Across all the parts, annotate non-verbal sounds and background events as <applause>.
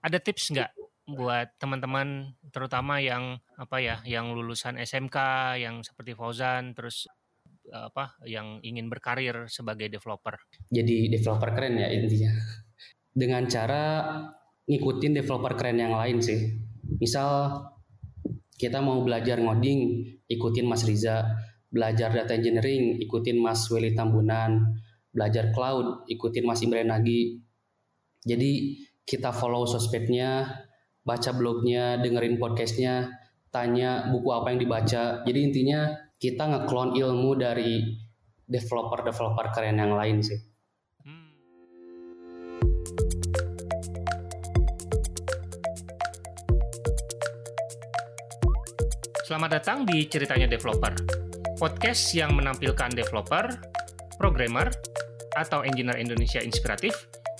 ada tips nggak buat teman-teman terutama yang apa ya, yang lulusan SMK yang seperti Fauzan terus apa yang ingin berkarir sebagai developer? Jadi developer keren ya intinya. Dengan cara ngikutin developer keren yang lain sih. Misal kita mau belajar ngoding, ikutin Mas Riza, belajar data engineering, ikutin Mas Willy Tambunan, belajar cloud, ikutin Mas Imran Nagi. Jadi kita follow sosmednya, baca blognya, dengerin podcastnya, tanya buku apa yang dibaca. Jadi intinya kita ngeklon ilmu dari developer-developer keren yang lain sih. Hmm. Selamat datang di Ceritanya Developer, podcast yang menampilkan developer, programmer, atau engineer Indonesia inspiratif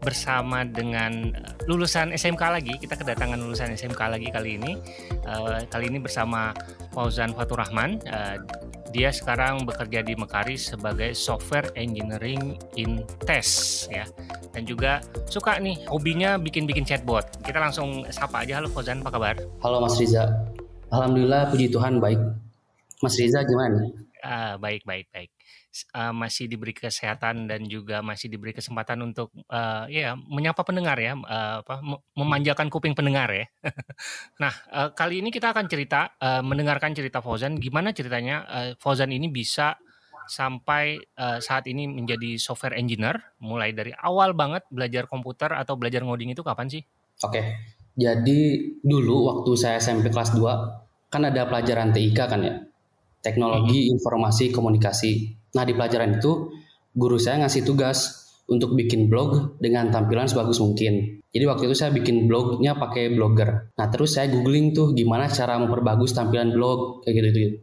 bersama dengan eh, lulusan SMK lagi. Kita kedatangan lulusan SMK lagi kali ini. Uh, kali ini bersama Fauzan Fatur Rahman. Uh, dia sekarang bekerja di Mekari sebagai software engineering in test ya. Dan juga suka nih hobinya bikin-bikin chatbot. Kita langsung sapa aja. Halo Fauzan, apa kabar? Halo Mas Riza. Alhamdulillah puji Tuhan baik. Mas Riza gimana? Uh, baik, baik, baik uh, masih diberi kesehatan dan juga masih diberi kesempatan untuk uh, ya menyapa pendengar ya uh, apa memanjakan kuping pendengar ya. <laughs> nah uh, kali ini kita akan cerita uh, mendengarkan cerita Fauzan gimana ceritanya uh, Fauzan ini bisa sampai uh, saat ini menjadi software engineer mulai dari awal banget belajar komputer atau belajar ngoding itu kapan sih? Oke. Jadi dulu waktu saya SMP kelas 2 kan ada pelajaran TIK kan ya. Teknologi hmm. Informasi Komunikasi. Nah di pelajaran itu guru saya ngasih tugas untuk bikin blog dengan tampilan sebagus mungkin. Jadi waktu itu saya bikin blognya pakai blogger. Nah terus saya googling tuh gimana cara memperbagus tampilan blog kayak gitu gitu.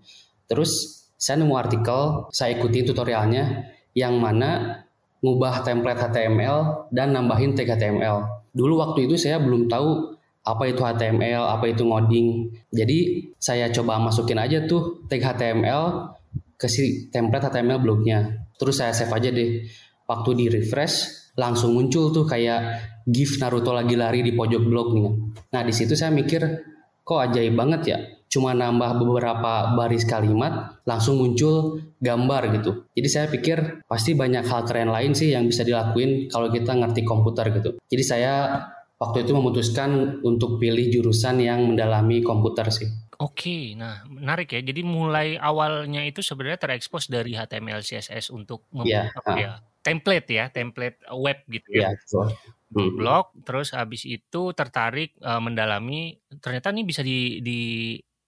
Terus saya nemu artikel, saya ikuti tutorialnya yang mana ngubah template HTML dan nambahin tag HTML. Dulu waktu itu saya belum tahu apa itu HTML, apa itu ngoding. Jadi saya coba masukin aja tuh tag HTML ke si template HTML blognya. Terus saya save aja deh. Waktu di refresh langsung muncul tuh kayak GIF Naruto lagi lari di pojok blog nih. Nah di situ saya mikir kok ajaib banget ya. Cuma nambah beberapa baris kalimat langsung muncul gambar gitu. Jadi saya pikir pasti banyak hal keren lain sih yang bisa dilakuin kalau kita ngerti komputer gitu. Jadi saya waktu itu memutuskan untuk pilih jurusan yang mendalami komputer sih. Oke, nah menarik ya. Jadi mulai awalnya itu sebenarnya terekspos dari HTML CSS untuk yeah, apa uh. ya template ya, template web gitu ya. Yeah, so. hmm. blog, terus habis itu tertarik uh, mendalami. Ternyata nih bisa di, di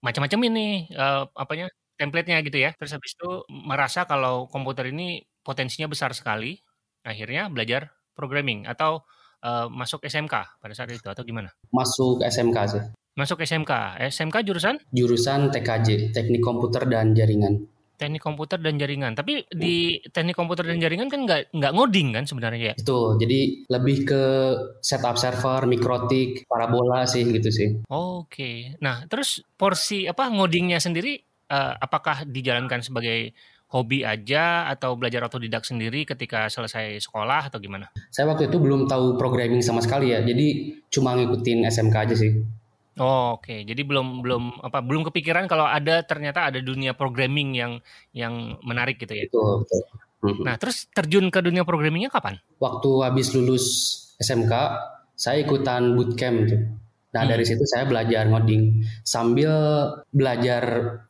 macam-macam ini uh, apanya template-nya gitu ya. Terus habis itu merasa kalau komputer ini potensinya besar sekali. Akhirnya belajar programming atau uh, masuk SMK pada saat itu atau gimana? Masuk SMK sih. Masuk SMK. SMK jurusan? Jurusan TKJ, Teknik Komputer dan Jaringan. Teknik komputer dan jaringan. Tapi di teknik komputer dan jaringan kan nggak nggak ngoding kan sebenarnya ya? Itu. Jadi lebih ke setup server, mikrotik, parabola sih gitu sih. Oke. Okay. Nah, terus porsi apa ngodingnya sendiri uh, apakah dijalankan sebagai hobi aja atau belajar otodidak sendiri ketika selesai sekolah atau gimana? Saya waktu itu belum tahu programming sama sekali ya. Jadi cuma ngikutin SMK aja sih. Oh, oke. Okay. Jadi belum belum apa belum kepikiran kalau ada ternyata ada dunia programming yang yang menarik gitu ya. Betul, betul. Nah, terus terjun ke dunia programmingnya kapan? Waktu habis lulus SMK, saya ikutan bootcamp tuh. Nah, hmm. dari situ saya belajar ngoding sambil belajar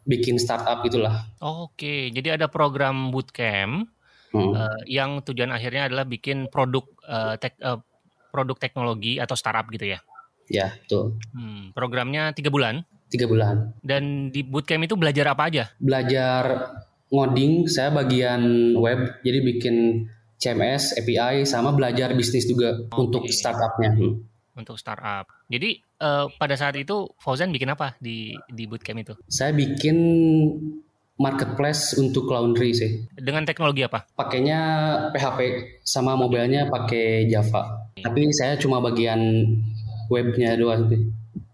bikin startup itulah. Oke, okay. jadi ada program bootcamp hmm. uh, yang tujuan akhirnya adalah bikin produk uh, tek, uh, produk teknologi atau startup gitu ya. Ya, betul. Hmm, programnya tiga bulan? Tiga bulan. Dan di bootcamp itu belajar apa aja? Belajar ngoding, saya bagian web, jadi bikin CMS, API, sama belajar bisnis juga okay. untuk startupnya. Hmm. untuk startup. Jadi uh, pada saat itu Fauzan bikin apa di di bootcamp itu? Saya bikin marketplace untuk laundry sih. Dengan teknologi apa? Pakainya PHP sama mobilnya pakai Java. Tapi saya cuma bagian webnya doang sih.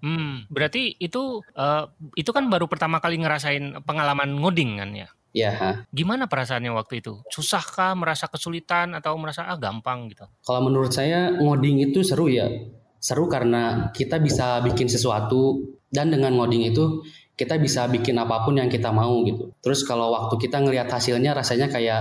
Hmm, berarti itu uh, itu kan baru pertama kali ngerasain pengalaman ngoding kan ya? Ya. Gimana perasaannya waktu itu? Susahkah, merasa kesulitan atau merasa ah gampang gitu? Kalau menurut saya ngoding itu seru ya. Seru karena kita bisa bikin sesuatu dan dengan ngoding itu kita bisa bikin apa pun yang kita mau gitu. Terus kalau waktu kita ngelihat hasilnya rasanya kayak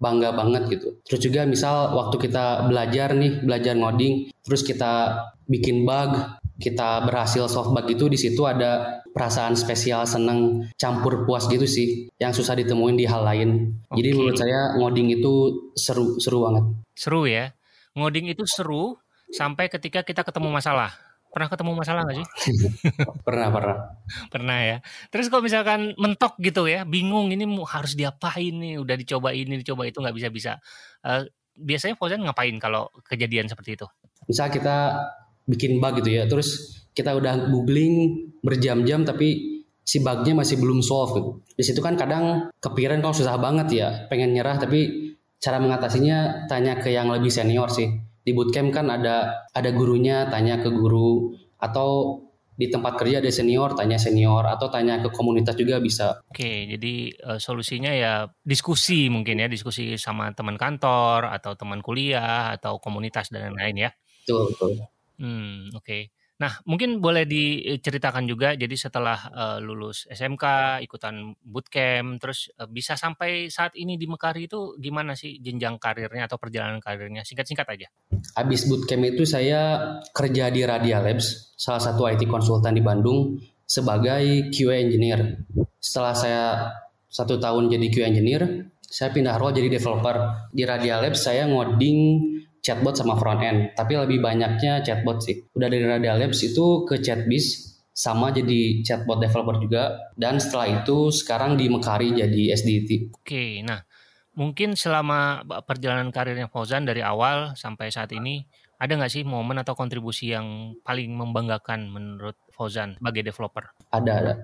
bangga banget gitu. Terus juga misal waktu kita belajar nih, belajar ngoding, terus kita bikin bug, kita berhasil solve bug itu di situ ada perasaan spesial seneng campur puas gitu sih yang susah ditemuin di hal lain. Okay. Jadi menurut saya ngoding itu seru seru banget. Seru ya. Ngoding itu seru sampai ketika kita ketemu masalah. Pernah ketemu masalah nggak sih? <laughs> pernah, pernah. pernah ya. Terus kalau misalkan mentok gitu ya, bingung ini harus diapain nih, udah dicoba ini, dicoba itu nggak bisa-bisa. Uh, biasanya Fauzan ngapain kalau kejadian seperti itu? Misal kita bikin bug gitu ya terus kita udah googling berjam-jam tapi si bugnya masih belum solve gitu. Di situ kan kadang kepikiran kalau susah banget ya, pengen nyerah tapi cara mengatasinya tanya ke yang lebih senior sih. Di bootcamp kan ada ada gurunya tanya ke guru atau di tempat kerja ada senior tanya senior atau tanya ke komunitas juga bisa. Oke, jadi uh, solusinya ya diskusi mungkin ya, diskusi sama teman kantor atau teman kuliah atau komunitas dan lain-lain ya. Betul, betul. Hmm, oke. Nah, mungkin boleh diceritakan juga jadi setelah, uh, lulus SMK, ikutan bootcamp, terus, uh, bisa sampai saat ini di Mekari itu gimana sih jenjang karirnya atau perjalanan karirnya? Singkat-singkat aja. Habis bootcamp itu saya kerja di Radia Labs, salah satu IT konsultan di Bandung, sebagai QA engineer. Setelah saya satu tahun jadi QA engineer, saya pindah role jadi developer. Di Radia Labs saya ngoding chatbot sama front end, tapi lebih banyaknya chatbot sih. Udah dari Radia Labs itu ke Chatbiz sama jadi chatbot developer juga dan setelah itu sekarang di Mekari jadi SDT. Oke, nah mungkin selama perjalanan karirnya Fauzan dari awal sampai saat ini ada nggak sih momen atau kontribusi yang paling membanggakan menurut Fauzan sebagai developer? Ada, ada.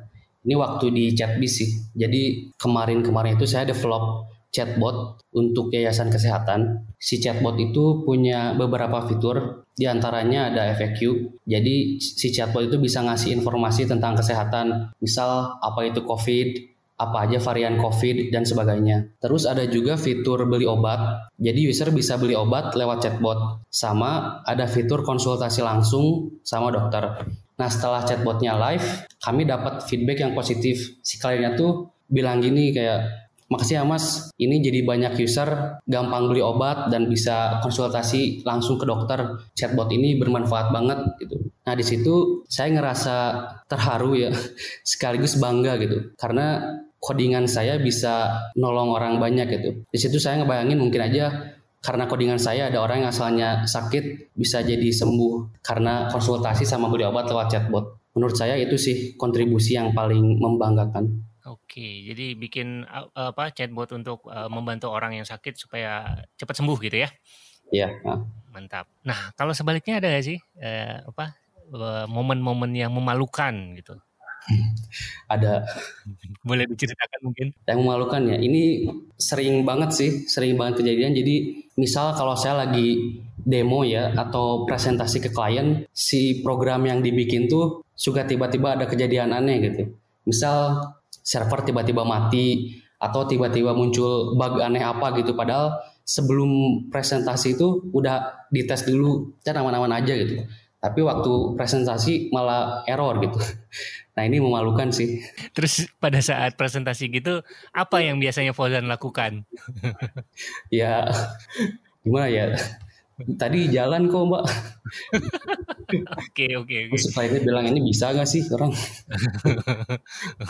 Ini waktu di Chatbiz sih. Jadi kemarin-kemarin itu saya develop chatbot untuk yayasan kesehatan. Si chatbot itu punya beberapa fitur, di antaranya ada FAQ. Jadi si chatbot itu bisa ngasih informasi tentang kesehatan, misal apa itu COVID, apa aja varian COVID dan sebagainya. Terus ada juga fitur beli obat. Jadi user bisa beli obat lewat chatbot. Sama ada fitur konsultasi langsung sama dokter. Nah setelah chatbotnya live, kami dapat feedback yang positif. Si kliennya tuh bilang gini kayak Makasih ya Mas, ini jadi banyak user gampang beli obat dan bisa konsultasi langsung ke dokter. Chatbot ini bermanfaat banget gitu. Nah di situ saya ngerasa terharu ya, <laughs> sekaligus bangga gitu, karena codingan saya bisa nolong orang banyak gitu. Di situ saya ngebayangin mungkin aja karena codingan saya ada orang yang asalnya sakit bisa jadi sembuh karena konsultasi sama beli obat lewat chatbot. Menurut saya itu sih kontribusi yang paling membanggakan. Oke, jadi bikin apa chatbot untuk uh, membantu orang yang sakit supaya cepat sembuh gitu ya? Iya. Mantap. Nah, kalau sebaliknya ada nggak sih uh, apa momen-momen yang memalukan gitu? <laughs> ada. <laughs> Boleh diceritakan mungkin? Yang memalukan ya, ini sering banget sih, sering banget kejadian. Jadi misal kalau saya lagi demo ya atau presentasi ke klien, si program yang dibikin tuh suka tiba-tiba ada kejadian aneh gitu. Misal server tiba-tiba mati atau tiba-tiba muncul bug aneh apa gitu. Padahal sebelum presentasi itu udah dites dulu dan aman-aman aja gitu. Tapi waktu presentasi malah error gitu. <laughs> Nah ini memalukan sih. Terus pada saat presentasi gitu apa yang biasanya Fauzan lakukan? <laughs> Ya gimana ya Tadi jalan kok mbak. Oke oke oke. Supaya dia bilang ini bisa gak sih orang?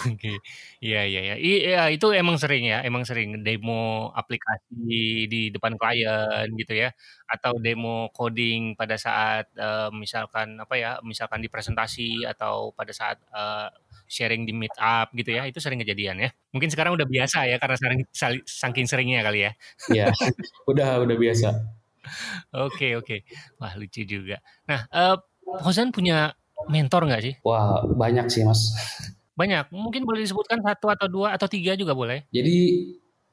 Oke, iya iya iya. Iya itu emang sering ya, emang sering demo aplikasi di depan klien gitu ya, atau demo coding pada saat uh, misalkan apa ya, misalkan di presentasi atau pada saat uh, sharing di meetup gitu ya, itu sering kejadian ya. Mungkin sekarang udah biasa ya karena sering saking seringnya kali ya. Iya, udah udah biasa. Oke oke. Wah lucu juga. Nah, uh, punya mentor nggak sih? Wah, banyak sih mas. Banyak. Mungkin boleh disebutkan satu atau dua atau tiga juga boleh. Jadi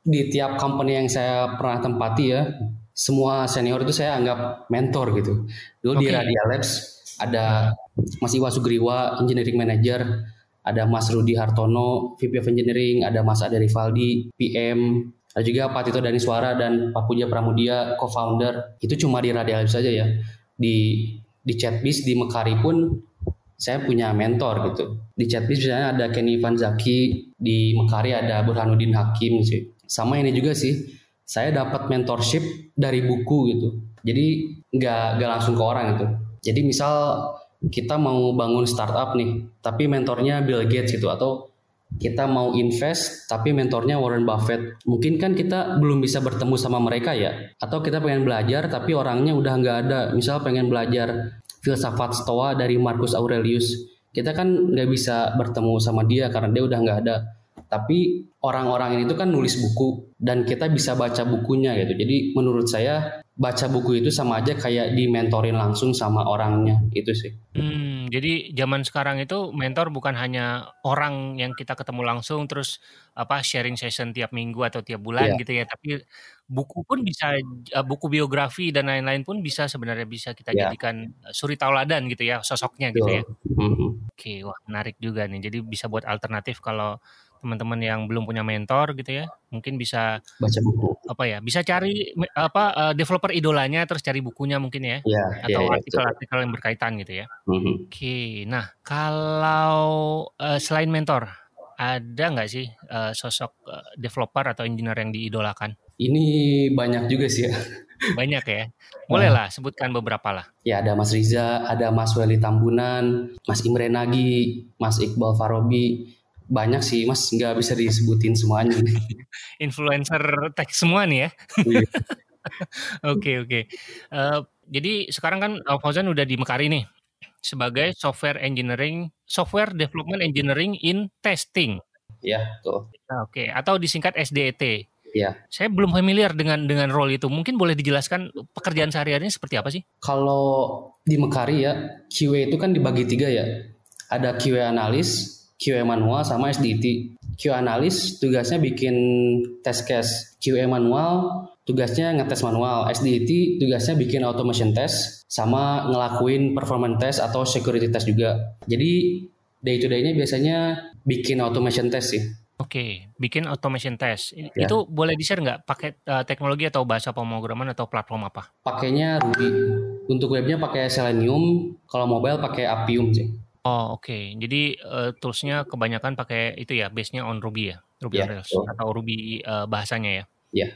di tiap company yang saya pernah tempati ya, semua senior itu saya anggap mentor gitu. Dulu di Oke. Radia Labs ada Mas Iwa Sugriwa, Engineering Manager, ada Mas Rudi Hartono, VP of Engineering, ada Mas Ade Rivaldi, PM, ada juga Pak Tito Daniswara dan Pak Puja Pramudia, co-founder. Itu cuma di Radia Labs saja ya. Di di Chatbiz di Mekari pun saya punya mentor gitu. Di Chatbiz misalnya ada Kenny Van Zaki, di Mekari ada Burhanuddin Hakim sih. Sama ini juga sih, saya dapat mentorship dari buku gitu. Jadi nggak nggak langsung ke orang gitu. Jadi misal kita mau bangun startup nih, tapi mentornya Bill Gates gitu atau kita mau invest tapi mentornya Warren Buffett. Mungkin kan kita belum bisa bertemu sama mereka ya. Atau kita pengen belajar tapi orangnya udah nggak ada. Misal pengen belajar filsafat Stoa dari Marcus Aurelius. Kita kan nggak bisa bertemu sama dia karena dia udah nggak ada. Tapi orang-orang ini tuh kan nulis buku dan kita bisa baca bukunya gitu. Jadi menurut saya baca buku itu sama aja kayak dimentorin langsung sama orangnya itu sih. Hmm, jadi zaman sekarang itu mentor bukan hanya orang yang kita ketemu langsung terus apa sharing session tiap minggu atau tiap bulan Iya. gitu ya, tapi buku pun bisa eh, buku biografi dan lain-lain pun bisa sebenarnya bisa kita Iya. jadikan eh, suri tauladan gitu ya, sosoknya gitu ya. Betul. Mhm. Oke, wah menarik juga nih. Jadi bisa buat alternatif kalau teman-teman yang belum punya mentor gitu ya, mungkin bisa Baca buku. apa ya, bisa cari apa eh, developer idolanya terus cari bukunya mungkin ya, Iya, iya, atau iya, betul. artikel-artikel yang berkaitan gitu ya. Mhm. Oke, nah kalau eh, selain mentor, ada nggak sih eh, sosok developer atau engineer yang diidolakan? Ini banyak juga sih ya. Banyak ya. <laughs> Boleh lah, sebutkan beberapa lah. Ya ada Mas Riza, ada Mas Weli Tambunan, Mas Imre Nagi, Mas Iqbal Farobi. Banyak sih Mas, nggak bisa disebutin semuanya. <laughs> Influencer tech semua nih ya. Iya. <laughs> Oke oke. Eh, jadi sekarang kan Fauzan udah di Mekari nih sebagai software engineering, software development engineering in testing. ya, tuh. Nah, Oke, atau disingkat SDET. Ya. Saya belum familiar dengan dengan role itu. Mungkin boleh dijelaskan pekerjaan sehari-harinya seperti apa sih? Kalau di Mekari ya, QA itu kan dibagi tiga ya. Ada QA analis, QA manual, sama SDT. QA analis tugasnya bikin test case. QA manual tugasnya ngetes manual. SDT tugasnya bikin automation test sama ngelakuin performance test atau security test juga. Jadi day to day-nya biasanya bikin automation test sih. Oke, bikin automation test. Ya. Itu boleh di-share nggak pakai eh, teknologi atau bahasa pemrograman atau platform apa? Pakainya Ruby. Untuk webnya pakai Selenium, kalau mobile pakai Appium sih. Oh, oke. Jadi eh, toolsnya kebanyakan pakai itu ya, base-nya on Ruby ya, Ruby Ya, on Rails betul. atau Ruby eh, bahasanya ya. Ya.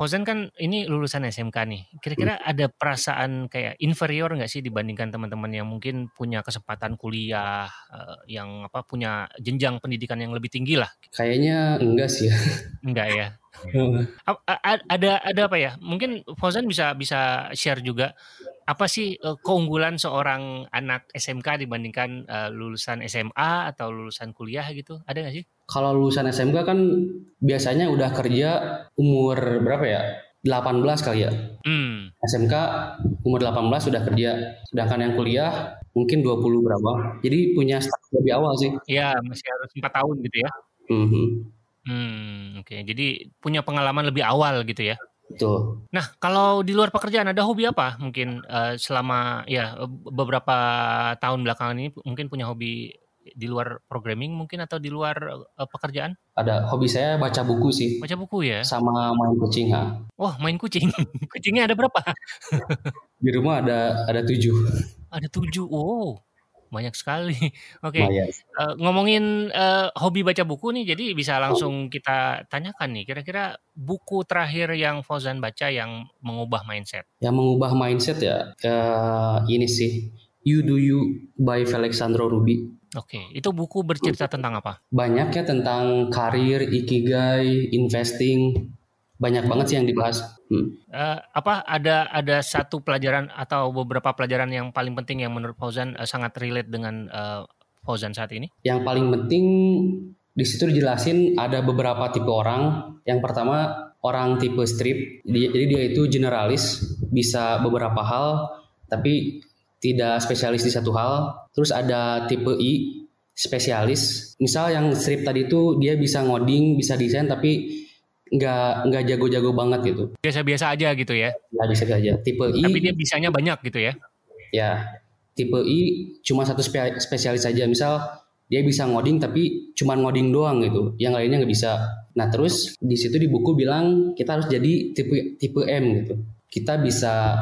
Fauzan kan ini lulusan SMK nih. Kira-kira ada perasaan kayak inferior nggak sih dibandingkan teman-teman yang mungkin punya kesempatan kuliah, eh, yang apa punya jenjang pendidikan yang lebih tinggi lah? Kayaknya enggak sih ya. Enggak ya? <laughs> Ada ada apa ya? Mungkin Fauzan bisa bisa share juga apa sih eh, keunggulan seorang anak SMK dibandingkan eh, lulusan SMA atau lulusan kuliah gitu? Ada nggak sih? Kalau lulusan SMK kan biasanya udah kerja umur berapa ya? 18 kali ya. Hmm, SMK umur 18 sudah kerja. Sedangkan yang kuliah mungkin 20 berapa. Jadi punya start lebih awal sih. ya masih harus empat tahun gitu ya. Mhm. Hmm, oke. Jadi punya pengalaman lebih awal gitu ya. Betul. Nah, kalau di luar pekerjaan ada hobi apa? Mungkin eh, selama ya beberapa tahun belakangan ini mungkin punya hobi di luar programming mungkin atau di luar eh, pekerjaan? Ada hobi saya baca buku sih. Baca buku ya. Sama main kucing. ha. Wah, main kucing. <laughs> Kucingnya ada berapa? Di rumah ada ada tujuh. Ada tujuh. Wow, banyak sekali. <laughs> Oke, Lumayan. eh, ngomongin eh, hobi baca buku nih, jadi bisa langsung kita tanyakan nih. Kira-kira buku terakhir yang Fauzan baca yang mengubah mindset? Yang mengubah mindset ya, eh, ini sih. You Do You by Alexandro Ruby. Oke, itu buku bercerita tentang apa? Banyak ya tentang karir, ikigai, investing. Banyak banget sih yang dibahas. Hmm. Eh, apa ada ada satu pelajaran atau beberapa pelajaran yang paling penting yang menurut Fauzan eh, sangat relate dengan eh, Fauzan saat ini? Yang paling penting di situ dijelasin ada beberapa tipe orang. Yang pertama orang tipe strip. Jadi dia itu generalis, bisa beberapa hal, tapi tidak spesialis di satu hal. Terus ada tipe I, spesialis. Misal yang strip tadi itu dia bisa ngoding, bisa desain, tapi nggak nggak jago-jago banget gitu. Biasa-biasa aja gitu ya. Nggak bisa aja. Tipe I. Tapi dia bisanya banyak gitu ya. Ya, tipe I cuma satu spesialis saja. Misal dia bisa ngoding tapi cuma ngoding doang gitu. Yang lainnya nggak bisa. Nah terus di situ di buku bilang kita harus jadi tipe tipe M gitu. Kita bisa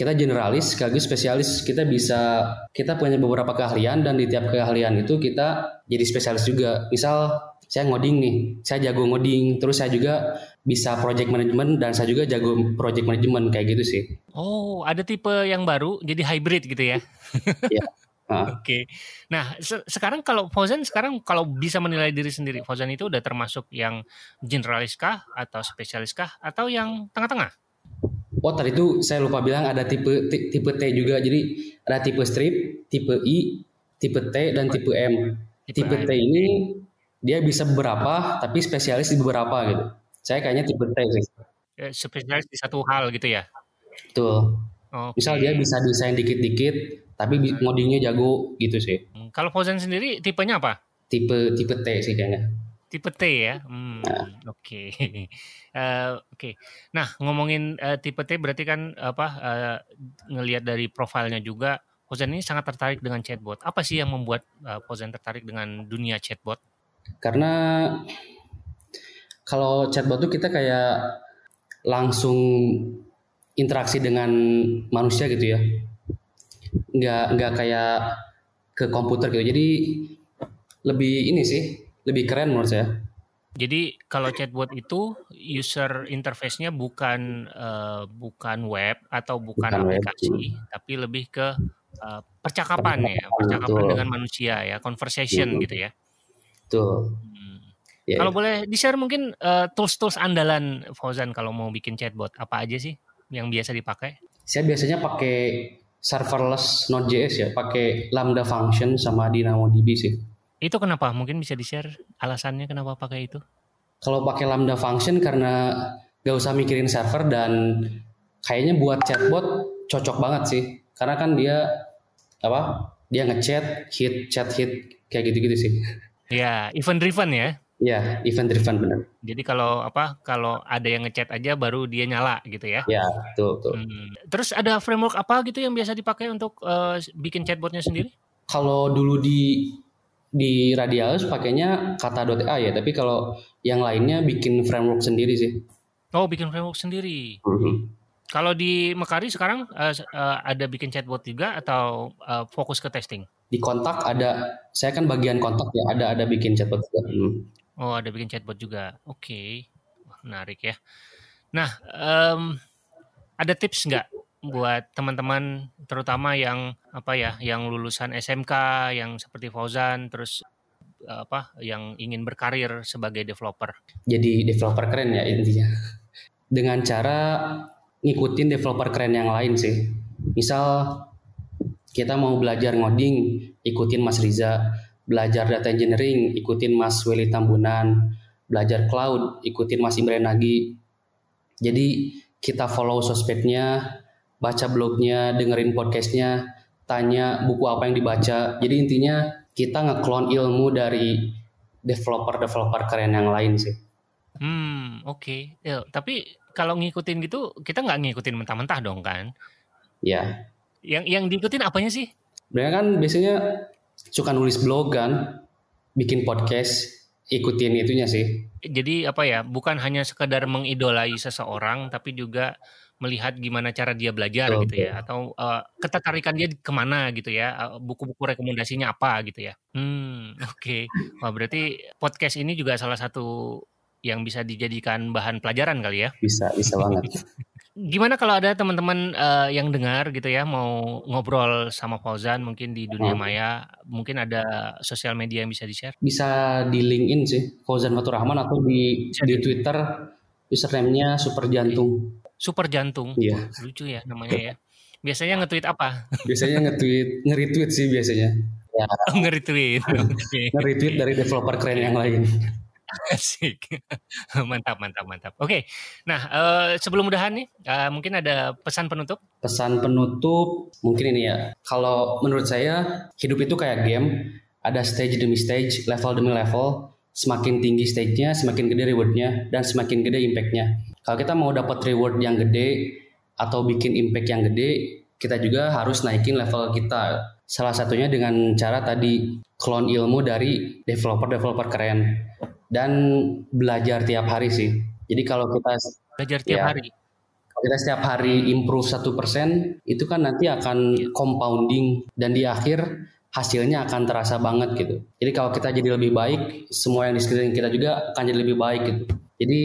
kita generalis sekaligus spesialis kita bisa kita punya beberapa keahlian dan di tiap keahlian itu kita jadi spesialis juga misal saya ngoding nih saya jago ngoding terus saya juga bisa project management dan saya juga jago project management kayak gitu sih oh ada tipe yang baru jadi hybrid gitu ya <laughs> <laughs> ya Oke, okay. nah se sekarang kalau Fauzan sekarang kalau bisa menilai diri sendiri, Fauzan itu udah termasuk yang generalis kah atau spesialis kah atau yang tengah-tengah? Oh tadi itu saya lupa bilang ada tipe tipe T juga. Jadi ada tipe strip, tipe I, tipe T dan tipe M. Tipe, tipe T ini dia bisa beberapa tapi spesialis di beberapa gitu. Saya kayaknya tipe T sih. Eh, spesialis di satu hal gitu ya. Betul. Okay. Misal dia bisa desain dikit-dikit tapi ngodingnya jago gitu sih. Hmm, kalau Fauzan sendiri tipenya apa? Tipe tipe T sih kayaknya. Tipe T ya. Hmm, nah. Oke. Okay. <laughs> Uh, Oke. Okay. Nah ngomongin uh, tipe T berarti kan apa uh, ngelihat dari profilnya juga Fauzan ini sangat tertarik dengan chatbot. Apa sih yang membuat uh, Fauzan tertarik dengan dunia chatbot? Karena kalau chatbot tuh kita kayak langsung interaksi dengan manusia gitu ya nggak nggak kayak ke komputer gitu jadi lebih ini sih lebih keren menurut saya jadi kalau chatbot itu user interface-nya bukan uh, bukan web atau bukan, bukan aplikasi, web. Iya. tapi lebih ke uh, percakapan ya, percakapan Betul. dengan manusia ya, conversation Betul. gitu ya. Tuh. Hmm. Yeah. Kalau boleh di-share mungkin uh, tools-tools andalan Fauzan kalau mau bikin chatbot apa aja sih yang biasa dipakai? Saya biasanya pakai serverless Node.js ya, pakai Lambda function sama DynamoDB sih. Itu kenapa? Mungkin bisa di-share alasannya kenapa pakai itu? Kalau pakai Lambda function karena gak usah mikirin server dan kayaknya buat chatbot cocok banget sih. Karena kan dia apa? Dia ngechat, hit, chat hit kayak gitu-gitu sih. Ya, event driven ya. Iya, event driven benar. Jadi kalau apa kalau ada yang ngechat aja baru dia nyala gitu ya? Iya, betul betul. Hmm. Terus ada framework apa gitu yang biasa dipakai untuk uh, bikin chatbotnya sendiri? Kalau dulu di di Radialus pakainya kata.a ya, tapi kalau yang lainnya bikin framework sendiri sih. Oh, bikin framework sendiri. Mm -hmm. Kalau di Mekari sekarang uh, uh, ada bikin chatbot juga atau uh, fokus ke testing? Di kontak ada, saya kan bagian kontak ya, ada ada bikin chatbot juga. Hmm. Oh, ada bikin chatbot juga. Oke, okay. menarik ya. Nah, um, ada tips nggak buat teman-teman, terutama yang apa ya, yang lulusan SMK, yang seperti Fauzan, terus apa, yang ingin berkarir sebagai developer? Jadi developer keren ya intinya. Dengan cara ngikutin developer keren yang lain sih. Misal kita mau belajar ngoding, ikutin Mas Riza belajar data engineering ikutin Mas Willy Tambunan, belajar cloud ikutin Mas Imre Nagi. Jadi kita follow sosmednya, baca blognya, dengerin podcastnya, tanya buku apa yang dibaca. Jadi intinya kita ngeklon ilmu dari developer-developer keren yang lain sih. Hmm, oke. Okay. Ya, tapi kalau ngikutin gitu, kita nggak ngikutin mentah-mentah dong kan? Ya. Yang yang diikutin apanya sih? Sebenarnya kan biasanya suka nulis blog kan, bikin podcast, ikutin itunya sih. Jadi apa ya, bukan hanya sekedar mengidolai seseorang, tapi juga melihat gimana cara dia belajar oh, gitu ya, atau uh, ketertarikan dia ke mana gitu ya, uh, buku-buku rekomendasinya apa gitu ya. Hmm, oke. Okay. Wah berarti podcast ini juga salah satu yang bisa dijadikan bahan pelajaran kali ya? Bisa, bisa banget. <laughs> Gimana kalau ada teman-teman uh, yang dengar gitu ya mau ngobrol sama Fauzan mungkin di dunia hmm. maya, mungkin ada sosial media yang bisa di-share? Bisa di LinkedIn sih, Fauzan Fatur Rahman atau di di Twitter username-nya Super Jantung. Super Jantung. Iya. Lucu ya namanya ya. Biasanya nge-tweet apa? Biasanya nge-tweet, nge-retweet sih biasanya. Ya. <laughs> Oh, nge-retweet. Okay. <laughs> nge-retweet dari developer keren yang lain. <laughs> Asik. mantap, mantap, mantap. Oke, nah uh, sebelum udahan nih, uh, mungkin ada pesan penutup? Pesan penutup mungkin ini ya. Kalau menurut saya hidup itu kayak game, ada stage demi stage, level demi level. Semakin tinggi stage-nya, semakin gede reward-nya, dan semakin gede impact-nya. Kalau kita mau dapat reward yang gede atau bikin impact yang gede, kita juga harus naikin level kita. Salah satunya dengan cara tadi clone ilmu dari developer-developer keren dan belajar tiap hari sih. Jadi kalau kita belajar tiap ya, hari, kalau kita setiap hari improve satu persen, itu kan nanti akan iya. compounding dan di akhir hasilnya akan terasa banget gitu. Jadi kalau kita jadi lebih baik, semua yang di sekeliling kita juga akan jadi lebih baik gitu. Jadi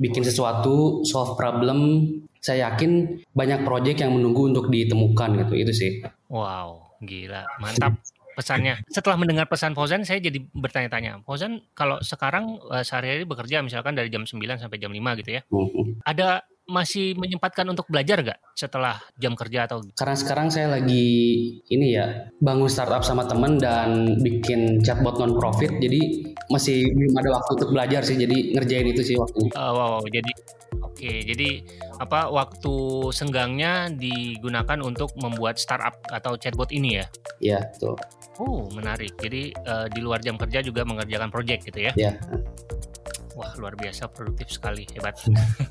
bikin sesuatu, solve problem, saya yakin banyak proyek yang menunggu untuk ditemukan gitu. Itu sih. Wow, gila, mantap pesannya. Setelah mendengar pesan Fauzan, saya jadi bertanya-tanya. Fauzan, kalau sekarang uh, sehari-hari bekerja misalkan dari jam 9 sampai jam 5 gitu ya. Mm-hmm. Ada masih menyempatkan untuk belajar gak setelah jam kerja atau karena sekarang saya lagi ini ya bangun startup sama temen dan bikin chatbot non profit jadi masih belum ada waktu untuk belajar sih jadi ngerjain itu sih waktunya uh, wow jadi oke jadi apa waktu senggangnya digunakan untuk membuat startup atau chatbot ini ya iya tuh Oh, menarik. Jadi uh, di luar jam kerja juga mengerjakan proyek gitu ya? Iya. Wah, luar biasa produktif sekali, hebat.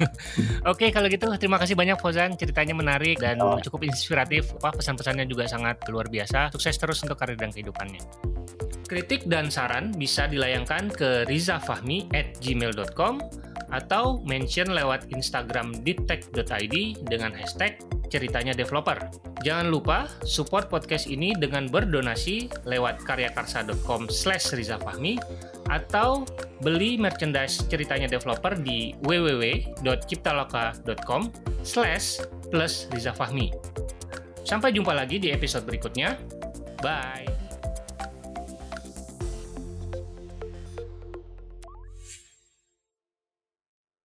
<laughs> Oke, kalau gitu terima kasih banyak Fozan, ceritanya menarik dan oh. cukup inspiratif. Wah, pesan-pesannya juga sangat luar biasa. Sukses terus untuk karir dan kehidupannya. Kritik dan saran bisa dilayangkan ke rizafahmi at gmail.com atau mention lewat Instagram ditech.id dengan hashtag ceritanya developer. Jangan lupa support podcast ini dengan berdonasi lewat karyakarsa.com slash rizafahmi atau beli merchandise ceritanya developer di www.ciptaloka.com slash plus rizafahmi. Sampai jumpa lagi di episode berikutnya. Bye!